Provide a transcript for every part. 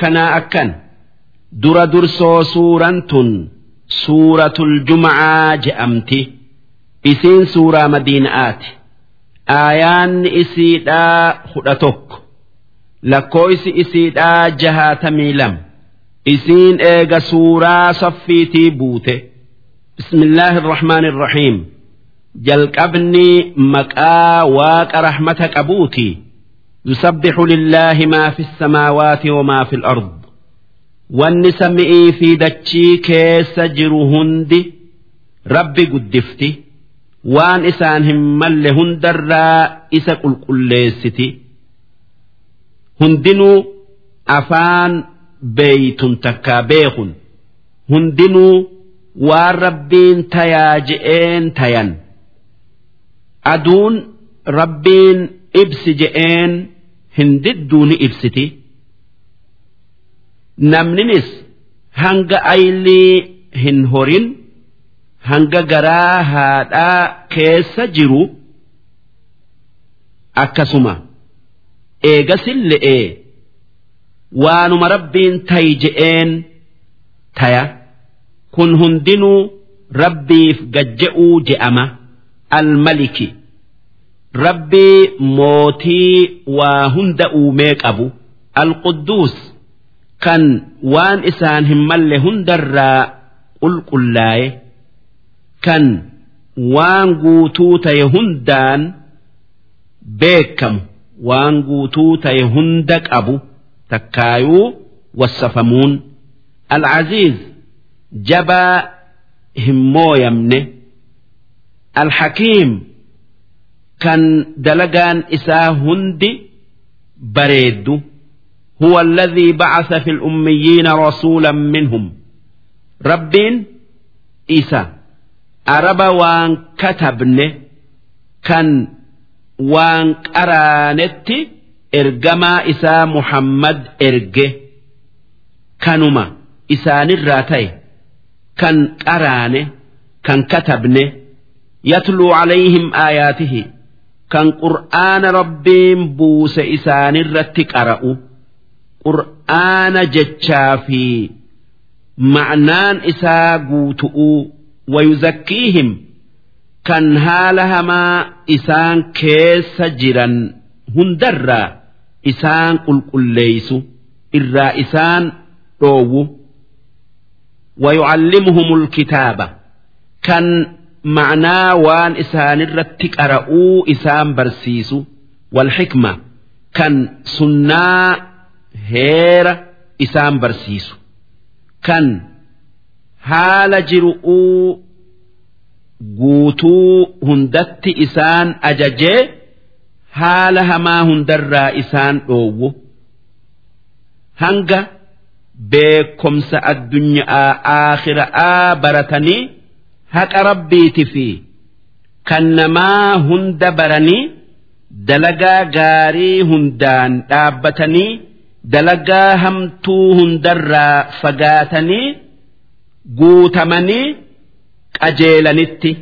kanaa akkan. Dura dursoo suuraan tun suuratul jum'aa je'amti. Isiin suuraa madiinaati aayaanni isiidhaa kudha tokko. Lakkooysi isiidhaa jahaatamii lama. Isiin eega suuraa saffiitii buute. Bismillaahi irrahmaan irrahiim jalqabni maqaa waaqa rahmata qabuuti يسبح لله ما في السماوات وما في الأرض wanni sami'ii fi dachii keessa jiru hundi rabbi guddifti waan isaan hin malle hundarraa isa qulqulleessiti hundinuu afaan beeytun takkaa beekun hundinuu waan rabbiin tayaa je'een tayan aduun rabbiin ibsi je'een hin didduu ni ibsiti. namninis hanga aylii hin horin hanga garaa haadhaa keessa jiru akkasuma. Eegasin le'ee waanuma rabbiin tayi je'een taya. Kun hundinuu rabbiif gajja'uu je'ama. Almaliki rabbii mootii waa hunda uumee qabu. Alqudduus kan waan isaan hin malle hundarraa qulqullaaye. Kan waan guutuu ta'e hundaan beekamu. Waan guutuu ta'e hunda qabu. Takkaayuu wassafamuun. Alcaziiz jabaa hin mooyamne. Alhakiim kan dalagaan isaa hundi bareeddu. Huwa alladhii bacasa fi lummiyiina rasuulan minhum. Rabbiin isa araba waan katabne kan waan qaraanetti ergamaa isaa muhammad erge. Kanuma isaanirraa ta'e kan qaraane kan katabne yatluu calayhim aayaatihi. kan qur'aana rabbiin buuse isaanirratti qara'u qur'aana jechaa fi ma'naan isaa guutu'uu wayuzakkiihim kan haala hamaa isaan keessa jiran hundarraa isaan qulqulleeysu irraa isaan dhoowwu. Wayucallimuhumul kitaaba kan ma'anaa waan isaanirratti qara'uu isaan barsiisu walxikma kan sunnaa heera isaan barsiisu kan haala jiru'uu guutuu hundatti isaan ajajee haala hamaa hundarraa isaan dhoowwu hanga beekomsa addunyaa aakhiraa baratanii. haqa rabbiiti fi kan namaa hunda baranii dalagaa gaarii hundaan dhaabbatanii dalagaa hamtuu hundarraa fagaatanii guutamanii qajeelanitti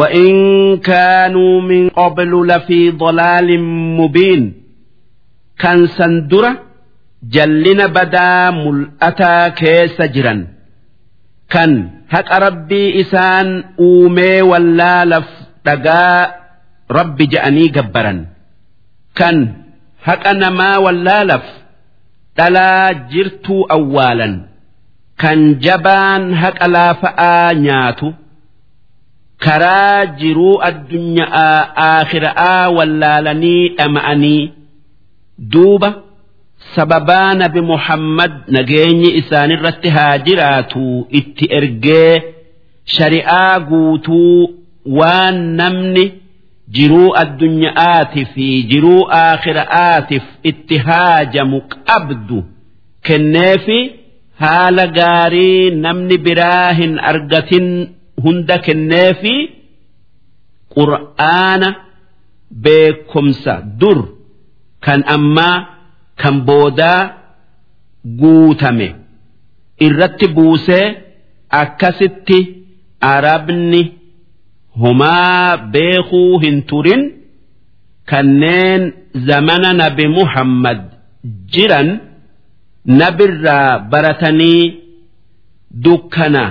وإن كانوا من قبل لفي ضلال مبين كان سندرة جلنا بدا ملأتا كيس جرا kan haqa rabbii isaan uumee wallaalaf dhagaa rabbi ja'anii gabbaran kan haqa namaa wallaalaf dhalaa jirtuu awwaalan kan jabaan haqa laafa'aa nyaatu karaa jiruu addunyaa aakhiraa wallaalanii dhama'anii duuba. Sababaa nabi muhammad nageenyi isaanirratti haa jiraatu itti ergee shari'aa guutuu waan namni jiruu addunyaa'aatiif fi jiruu aakhira'aatiif itti haajamu qabdu kenneefi haala gaarii namni biraa hin argatin hunda kenneefi qur'aana beekumsa dur. Kan ammaa kan boodaa guutame. Irratti buusee akkasitti arabni homaa beekuu hin turin kanneen zamana nabi muhammad jiran nabirraa baratanii dukkana.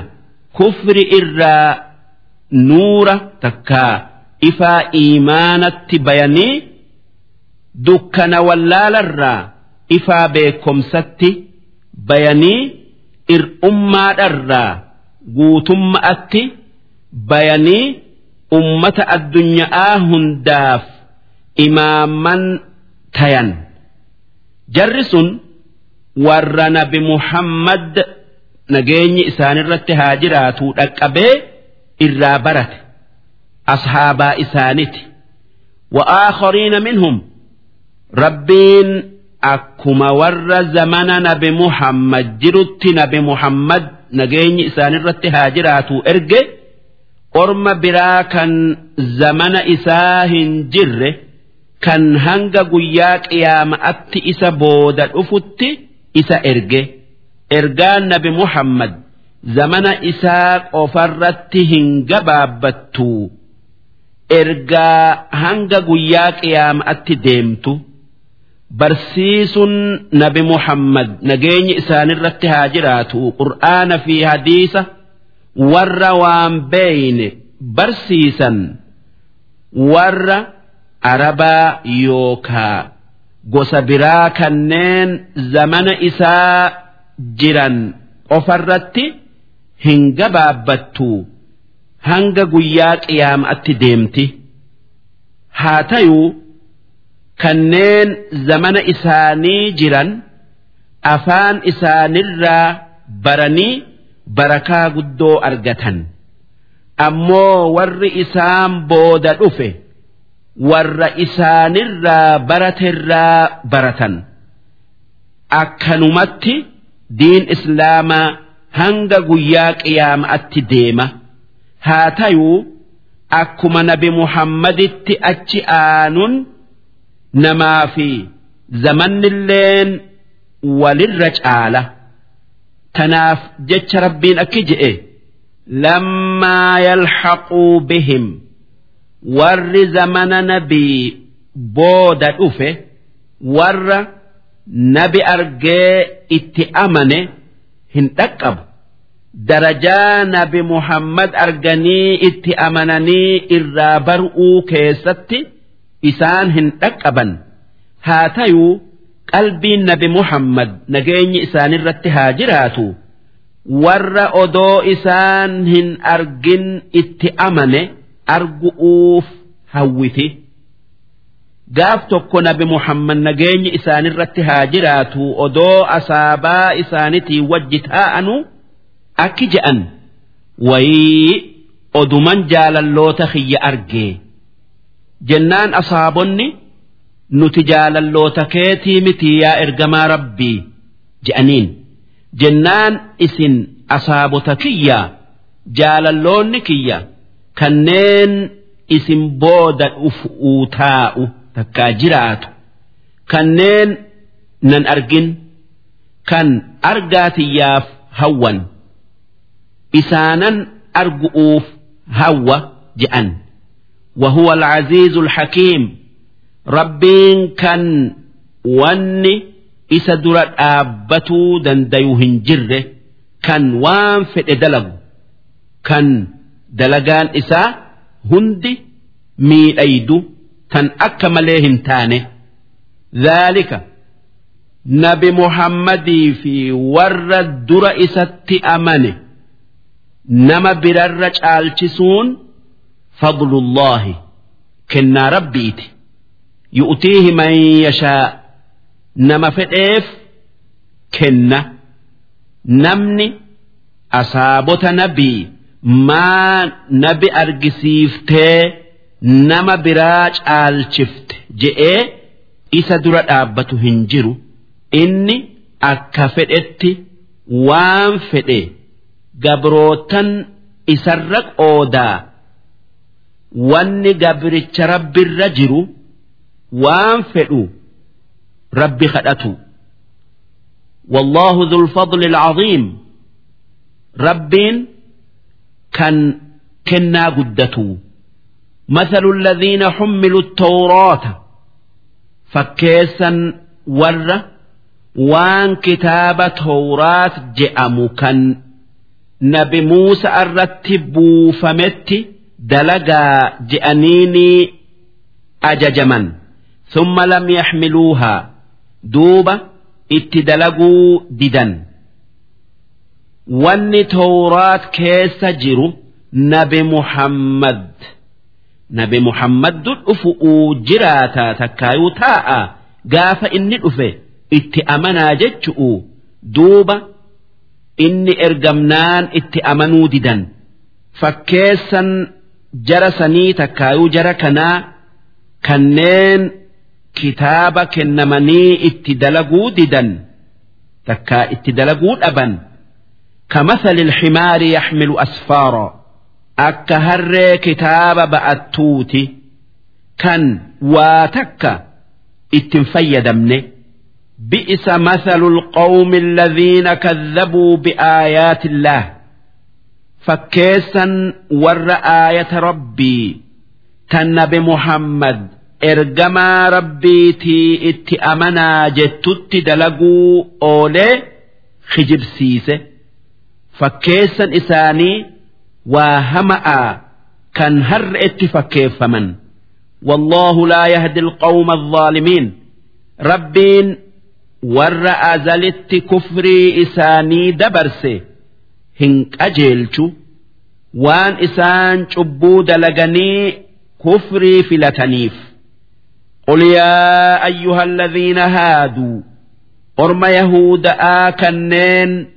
Kufri irraa nuura takkaa ifaa iimaanatti bayanii dukkana wallaalarraa ifaa beekomsatti bayanii ir'ummaadharraa guutummaatti bayanii ummata addunyaa hundaaf imaaman tayan. Jarri sun warra nabi muhammad nageenyi isaanirratti haa jiraatu dhaqqabee irraa barate. Ashaabaa isaaniti wa'aakhariina minhum. Rabbiin akkuma warra zamana nabi muhammad jirutti nabi muhammad nageenyi isaanirratti haa jiraatu erge orma biraa kan zamana isaa hin jirre kan hanga guyyaa qiyaama'atti isa booda dhufutti isa erge. Ergaan nabi muhammad zamana isaa qofarratti hin gabaabbattu. Ergaa hanga guyyaa qiyaama'atti deemtu barsiisuun nabi muhammad nageenyi isaanirratti haa jiraatu. Qur'aana fi hadiisa warra waan beeyne barsiisan warra arabaa yookaa gosa biraa kanneen zamana isaa jiran qofarratti hin gabaabbattu hanga guyyaa qiyaama'atti deemti. Haa tayuu kanneen zamana isaanii jiran afaan isaanirraa baranii barakaa guddoo argatan. Ammoo warri isaan booda dhufe warra isaanirraa baraterraa baratan. Akkanumatti diin islaamaa hanga guyyaa qiyaama'atti deema. Haa tayuu akkuma nabi muhammaditti achi aanuun namaa fi zamannilleen walirra caala tanaaf jecha rabbiin akki je'e lammaa yalhaquu bihim warri zamana nabii booda dhufe warra nabi argee itti amane hin dhaqqabu darajaa nabi muhammad arganii itti amananii irraa bar'uu keessatti isaan hin dhaqqaban. Haa tayuu qalbiin nabi muhammad nageenyi isaanirratti haa jiraatu. Warra odoo isaan hin argin itti amane argu'uuf hawwiti. Gaaf tokko nabi muhammad nageenyi isaanirratti haa jiraatu. Odoo asaabaa isaanitii wajji taa'anu akki je'an wayii oduman jaalalloota kiyya argee jennaan asaabonni nuti jaalalloota keetii miti yaa ergamaa rabbii? je'aniin jennaan isin asaabota kiyya? Jaalalloonni kiyya? Kanneen isin booda dhufuu taa'u takkaa jiraatu. Kanneen nan argin. Kan argaatiyyaaf hawwan. Isaanan argu'uuf hawwa je'an وهو العزيز الحكيم ربين كان واني إسا درة آبتو دنديو هنجره كان وان في دلغ كان دلغان إسا هندي مي أيدو تن أكمليهم تاني ذلك نبي محمد في ور الدر إسات أماني نما برر عالشسون fadlullaahi kennaa rabbiiti yu'tiihi man yashaa nama fedheef kenna. Namni asaabota nabii maa nabi argisiiftee nama biraa caalchifte je'ee isa dura dhaabbatu hin jiru. Inni akka fedhetti waan fedhe gabrootan isarra qoodaa. wanni gabricha rabbirra jiru waan fedhu rabbi kadhatu والله ذو الفضل العظيم رب كان كنا قدته مثل الذين حملوا التوراة فكيسا ور waan kitaaba tawraat je'amu kan nabi Muusa irratti buufametti dalagaa je'aniini ajajaman thumma lam yaxmiluuhaa duuba itti dalaguu didan. Wanni tawraat keessa jiru nabi Muhammad. Nabi Muhammaddu dhufu'uu jiraataa takkaayuu taa'a gaafa inni dhufe itti amanaa jechu'u duuba inni ergamnaan itti amanuu didan. Fakkeessan jara sanii takkaayuu jara kanaa kanneen kitaaba kennamanii itti dalaguu didan takkaa itti dalaguu dhaban كمثل الحمار يحمل أسفارا أكهر كتاب بأتوت كان واتك اتنفي دمنه بئس مثل القوم الذين كذبوا بآيات الله fakkeessan warra aayata rabbii tan nabi muhammad ergamaa rabbiitii itti amanaa jettutti dalaguu oolee kijibsiise fakkeessan isaanii waa hama'a kan har'a itti fakkeeffaman. Wallahu laa yahdi alqawma alzaalimiin rabbiin warra azalitti kufrii isaanii dabarse hin qajeelchu waan isaan cubbuu dalaganii kufrii filataniif قل يا أيها الذين هادوا أرم يهود آكنين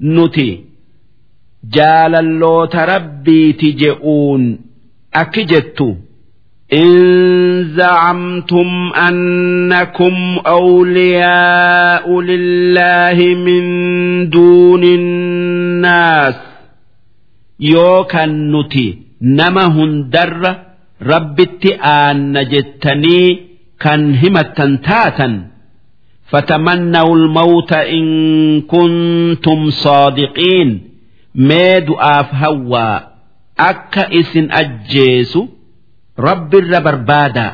نتي jaalalloota rabbiiti je'uun akki jettu إن زعمتم أنكم أولياء لله من دون الناس. يوكا نتي نما هندر رب آن جتني كان همة تاتا. فتمنوا الموت إن كنتم صادقين. mee du'aaf hawwaa akka isin ajjeesu rabbirra barbaadaa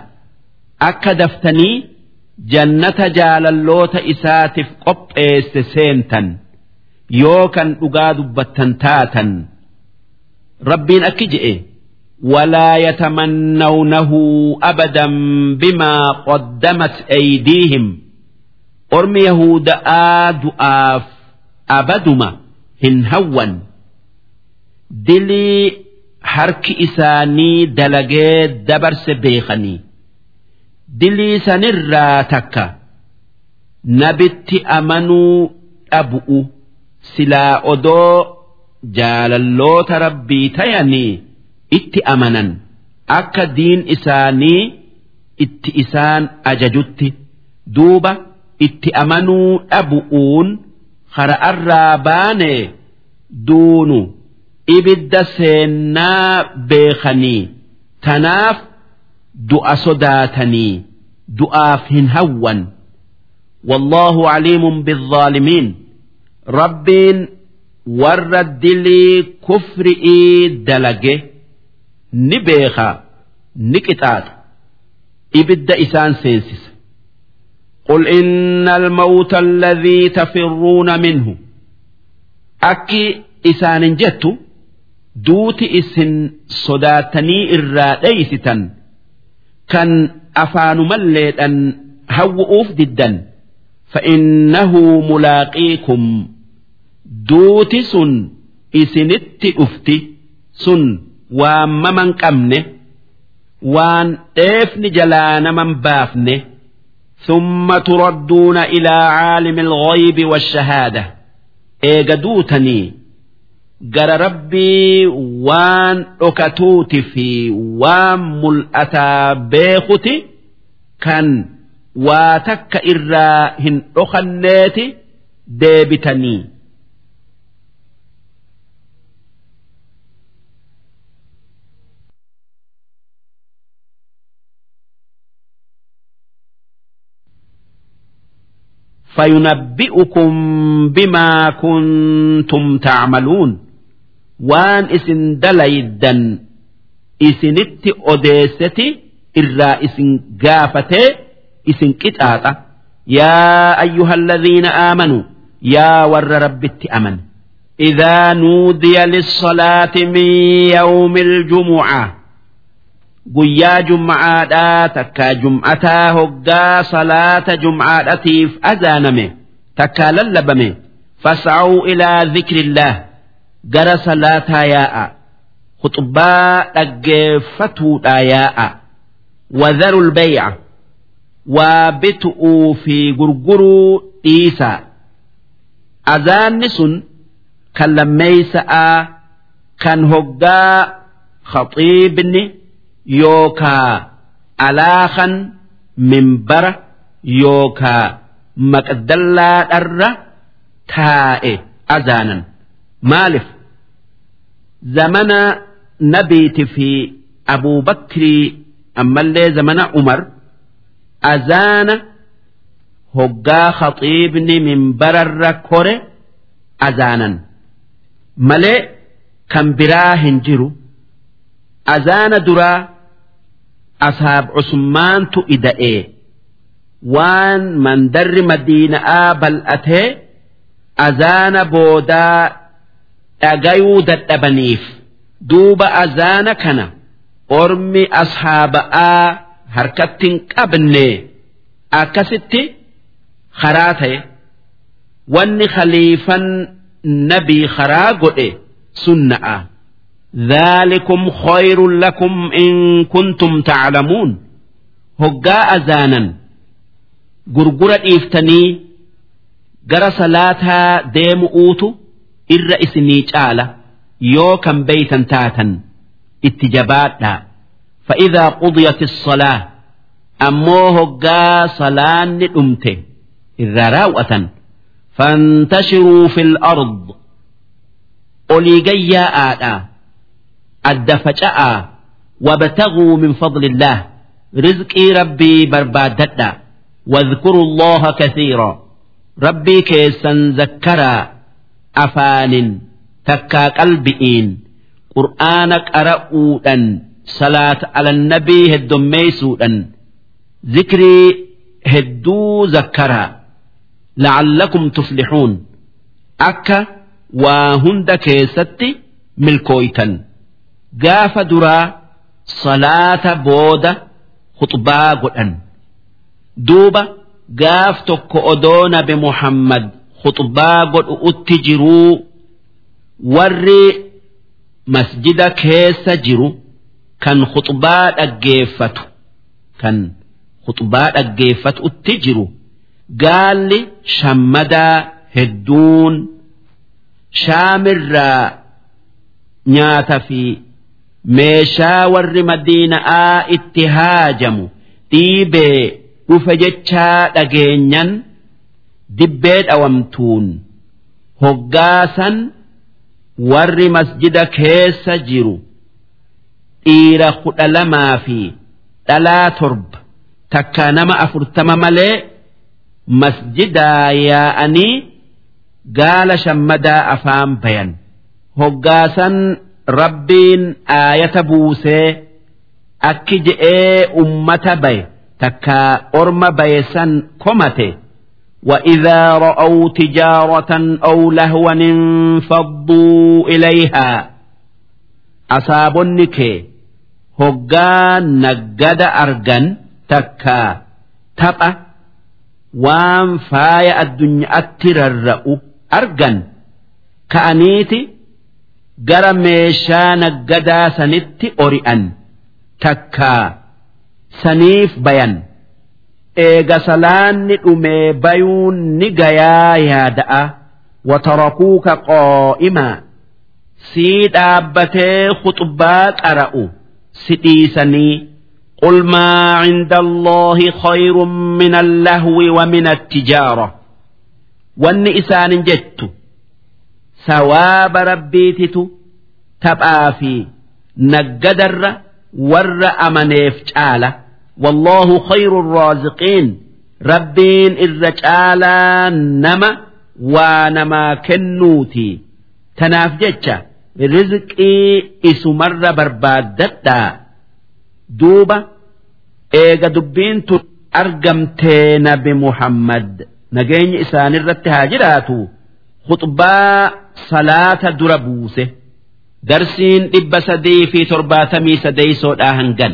akka daftanii jannata jaalalloota isaatiif qopheesse seentan yoo kan dhugaa dubbattan taatan rabbiin akki je'e ولا يتمنونه أبدا بما قدمت أيديهم أرمي يهود آد آف أبدما هن هون dilii harki isaanii dalagee dabarse beekanii. Dilii sanirraa takka. Nabitti amanuu dhabu'u. Silaa odoo jaalalloota rabbii tayanii itti amanan. Akka diin isaanii itti isaan ajajutti. Duuba itti amanuu dhabu'uun hara'arraa baane duunu. ibidda seennaa beekanii tanaaf du'a sodaatanii du'aaf hin hawwan wallahu caliimun biaalimiin rabbiin warra dilii kufri'ii dalage ni beeka ni qixaaxa ibidda isaan seensisa قل إن الموت الذي تفرون منه أكي إسان جتّ duuti isin sodaatanii irraa dheeysitan kan afaanumalleedhan hawwu'uuf diddan fa'innahu mulaaqiikum duuti sun isinitti dhufti sun waan maman qabne waan dheefni jalaa naman baafne ثم تردون إلى عالم الغيب والشهادة إيجا دوتني gara rabbii waan dhokatuuti fi waan mul'ataa beekuti kan waa takka irraa hin dhokanneeti deebitanii. فينبئكم بما كنتم تعملون waan isin dalaydan isinitti odeesseti irraa isin gaafatee isin qixaaxa yaa ayyuha alladhiina aamanuu yaa warra rabbitti aman إذا نودي للصلاة من يوم الجمعة guyyaa jum'aadhaa takkaa jum'ataa hoggaa salaata jum'aadhatiif azaaname takkaa lallabame fas'au ilaa dhikrillah gara salaataa yaa'a. Khuxbaa dhaggeeffatuudha yaa'a. Wadharu lbay'a waa bitu'uu fi gurguruu dhiisaa azaanni sun kan lammeeysa'aa kan hoggaa khaxiibni yookaa alaakan minbara yookaa maqdallaadharra taa'e azaanan. Maalif zamana nabiiti fi abuubakrii ammallee zamana umar azaana hoggaa khaxiibni minbararra kore azaanan malee kan biraa hin jiru azaana duraa asaab cusmaantu ida'ee waan mandarri madiina'aa bal'atee azaana boodaa dhagayuu dadhabaniif duuba azaana kana ormi ashaaba'aa harkatti hin qabne akkasitti karaa ta'e wanni khaliifan nabii karaa godhe sunna'a. ذلكم خير لكم إن كنتم تعلمون هقا أزانا قرقرة إفتني قرى صلاتها ديم أوتو إر إسني تعالى يوكا بيتا تاتا اتجاباتها فإذا قضيت الصلاة أمو هقا صلاة أمته إذا راوة فانتشروا في الأرض أوليقيا آآ adda faca'aa wabtaguu min fadlillah rizqii rabbii barbaaddadha واذكروا الله كثيرا ربي كيسا ذكرا afaanin takkaa qalbi'iin qur'aana qara'uudhan salaata alannabii heddommeeysuudhan zikrii hedduu zakkaraa la'allakum tuflixuun akka waa hunda keessatti milkooytan. Gaafa duraa salaata booda khuxbaa godhan. Duuba gaaf tokko odoo nabi muhammad khuxbaa godhu utti jiruu warri masjida keessa jiru kan khuxbaa dhaggeeffatu kan khuxbaa dhaggeeffatu utti jiru gaalli shammadaa hedduun shaamirraa nyaata fi meeshaa warri madiina'aa itti haajamu dhiibee dhufe jechaa dhageenyan dibbee dhawamtuun hoggaasan warri masjida keessa jiru. Dhiira kudha lamaa fi dhalaa torba takka nama afurtama malee masjidaa yaa'anii gaala shammadaa afaan bayan. Hoggaasan rabbiin aayata buusee akki je'ee ummata baye. Takka orma baye san komate وإذا رأوا تجارة أو لهوا انفضوا إليها أصاب النكي هقا نجد أرجن تكا تبأ وان فايا الدنيا أتررأ أرجن كأنيتي gara meeshaa naggadaa sanitti ori'an takkaa saniif bayan eega salaanni dhumee bayuun ni gayaa yaada'a watarakuuka qoo'imaa sii dhaabbatee khuxbaa qara'u si dhiisanii قل ما عند الله خير من اللهو ومن التجارة وان إسان جدت sawaaba rabbiititu taphaa fi naggadarra warra amaneef caala wallaahu khayru raaziqiin rabbiin irra caalaa nama waa namaa kennuuti tanaaf jecha rizqii isumarra barbaaddadhaa duuba eega dubbiin tun argamtee nabi Muhammad nageenyi isaanirratti haa jiraatu khuxbaa salaata dura buuse darsiin dhibba sadii fi torbaatamii sadeeysoodhaa hangan.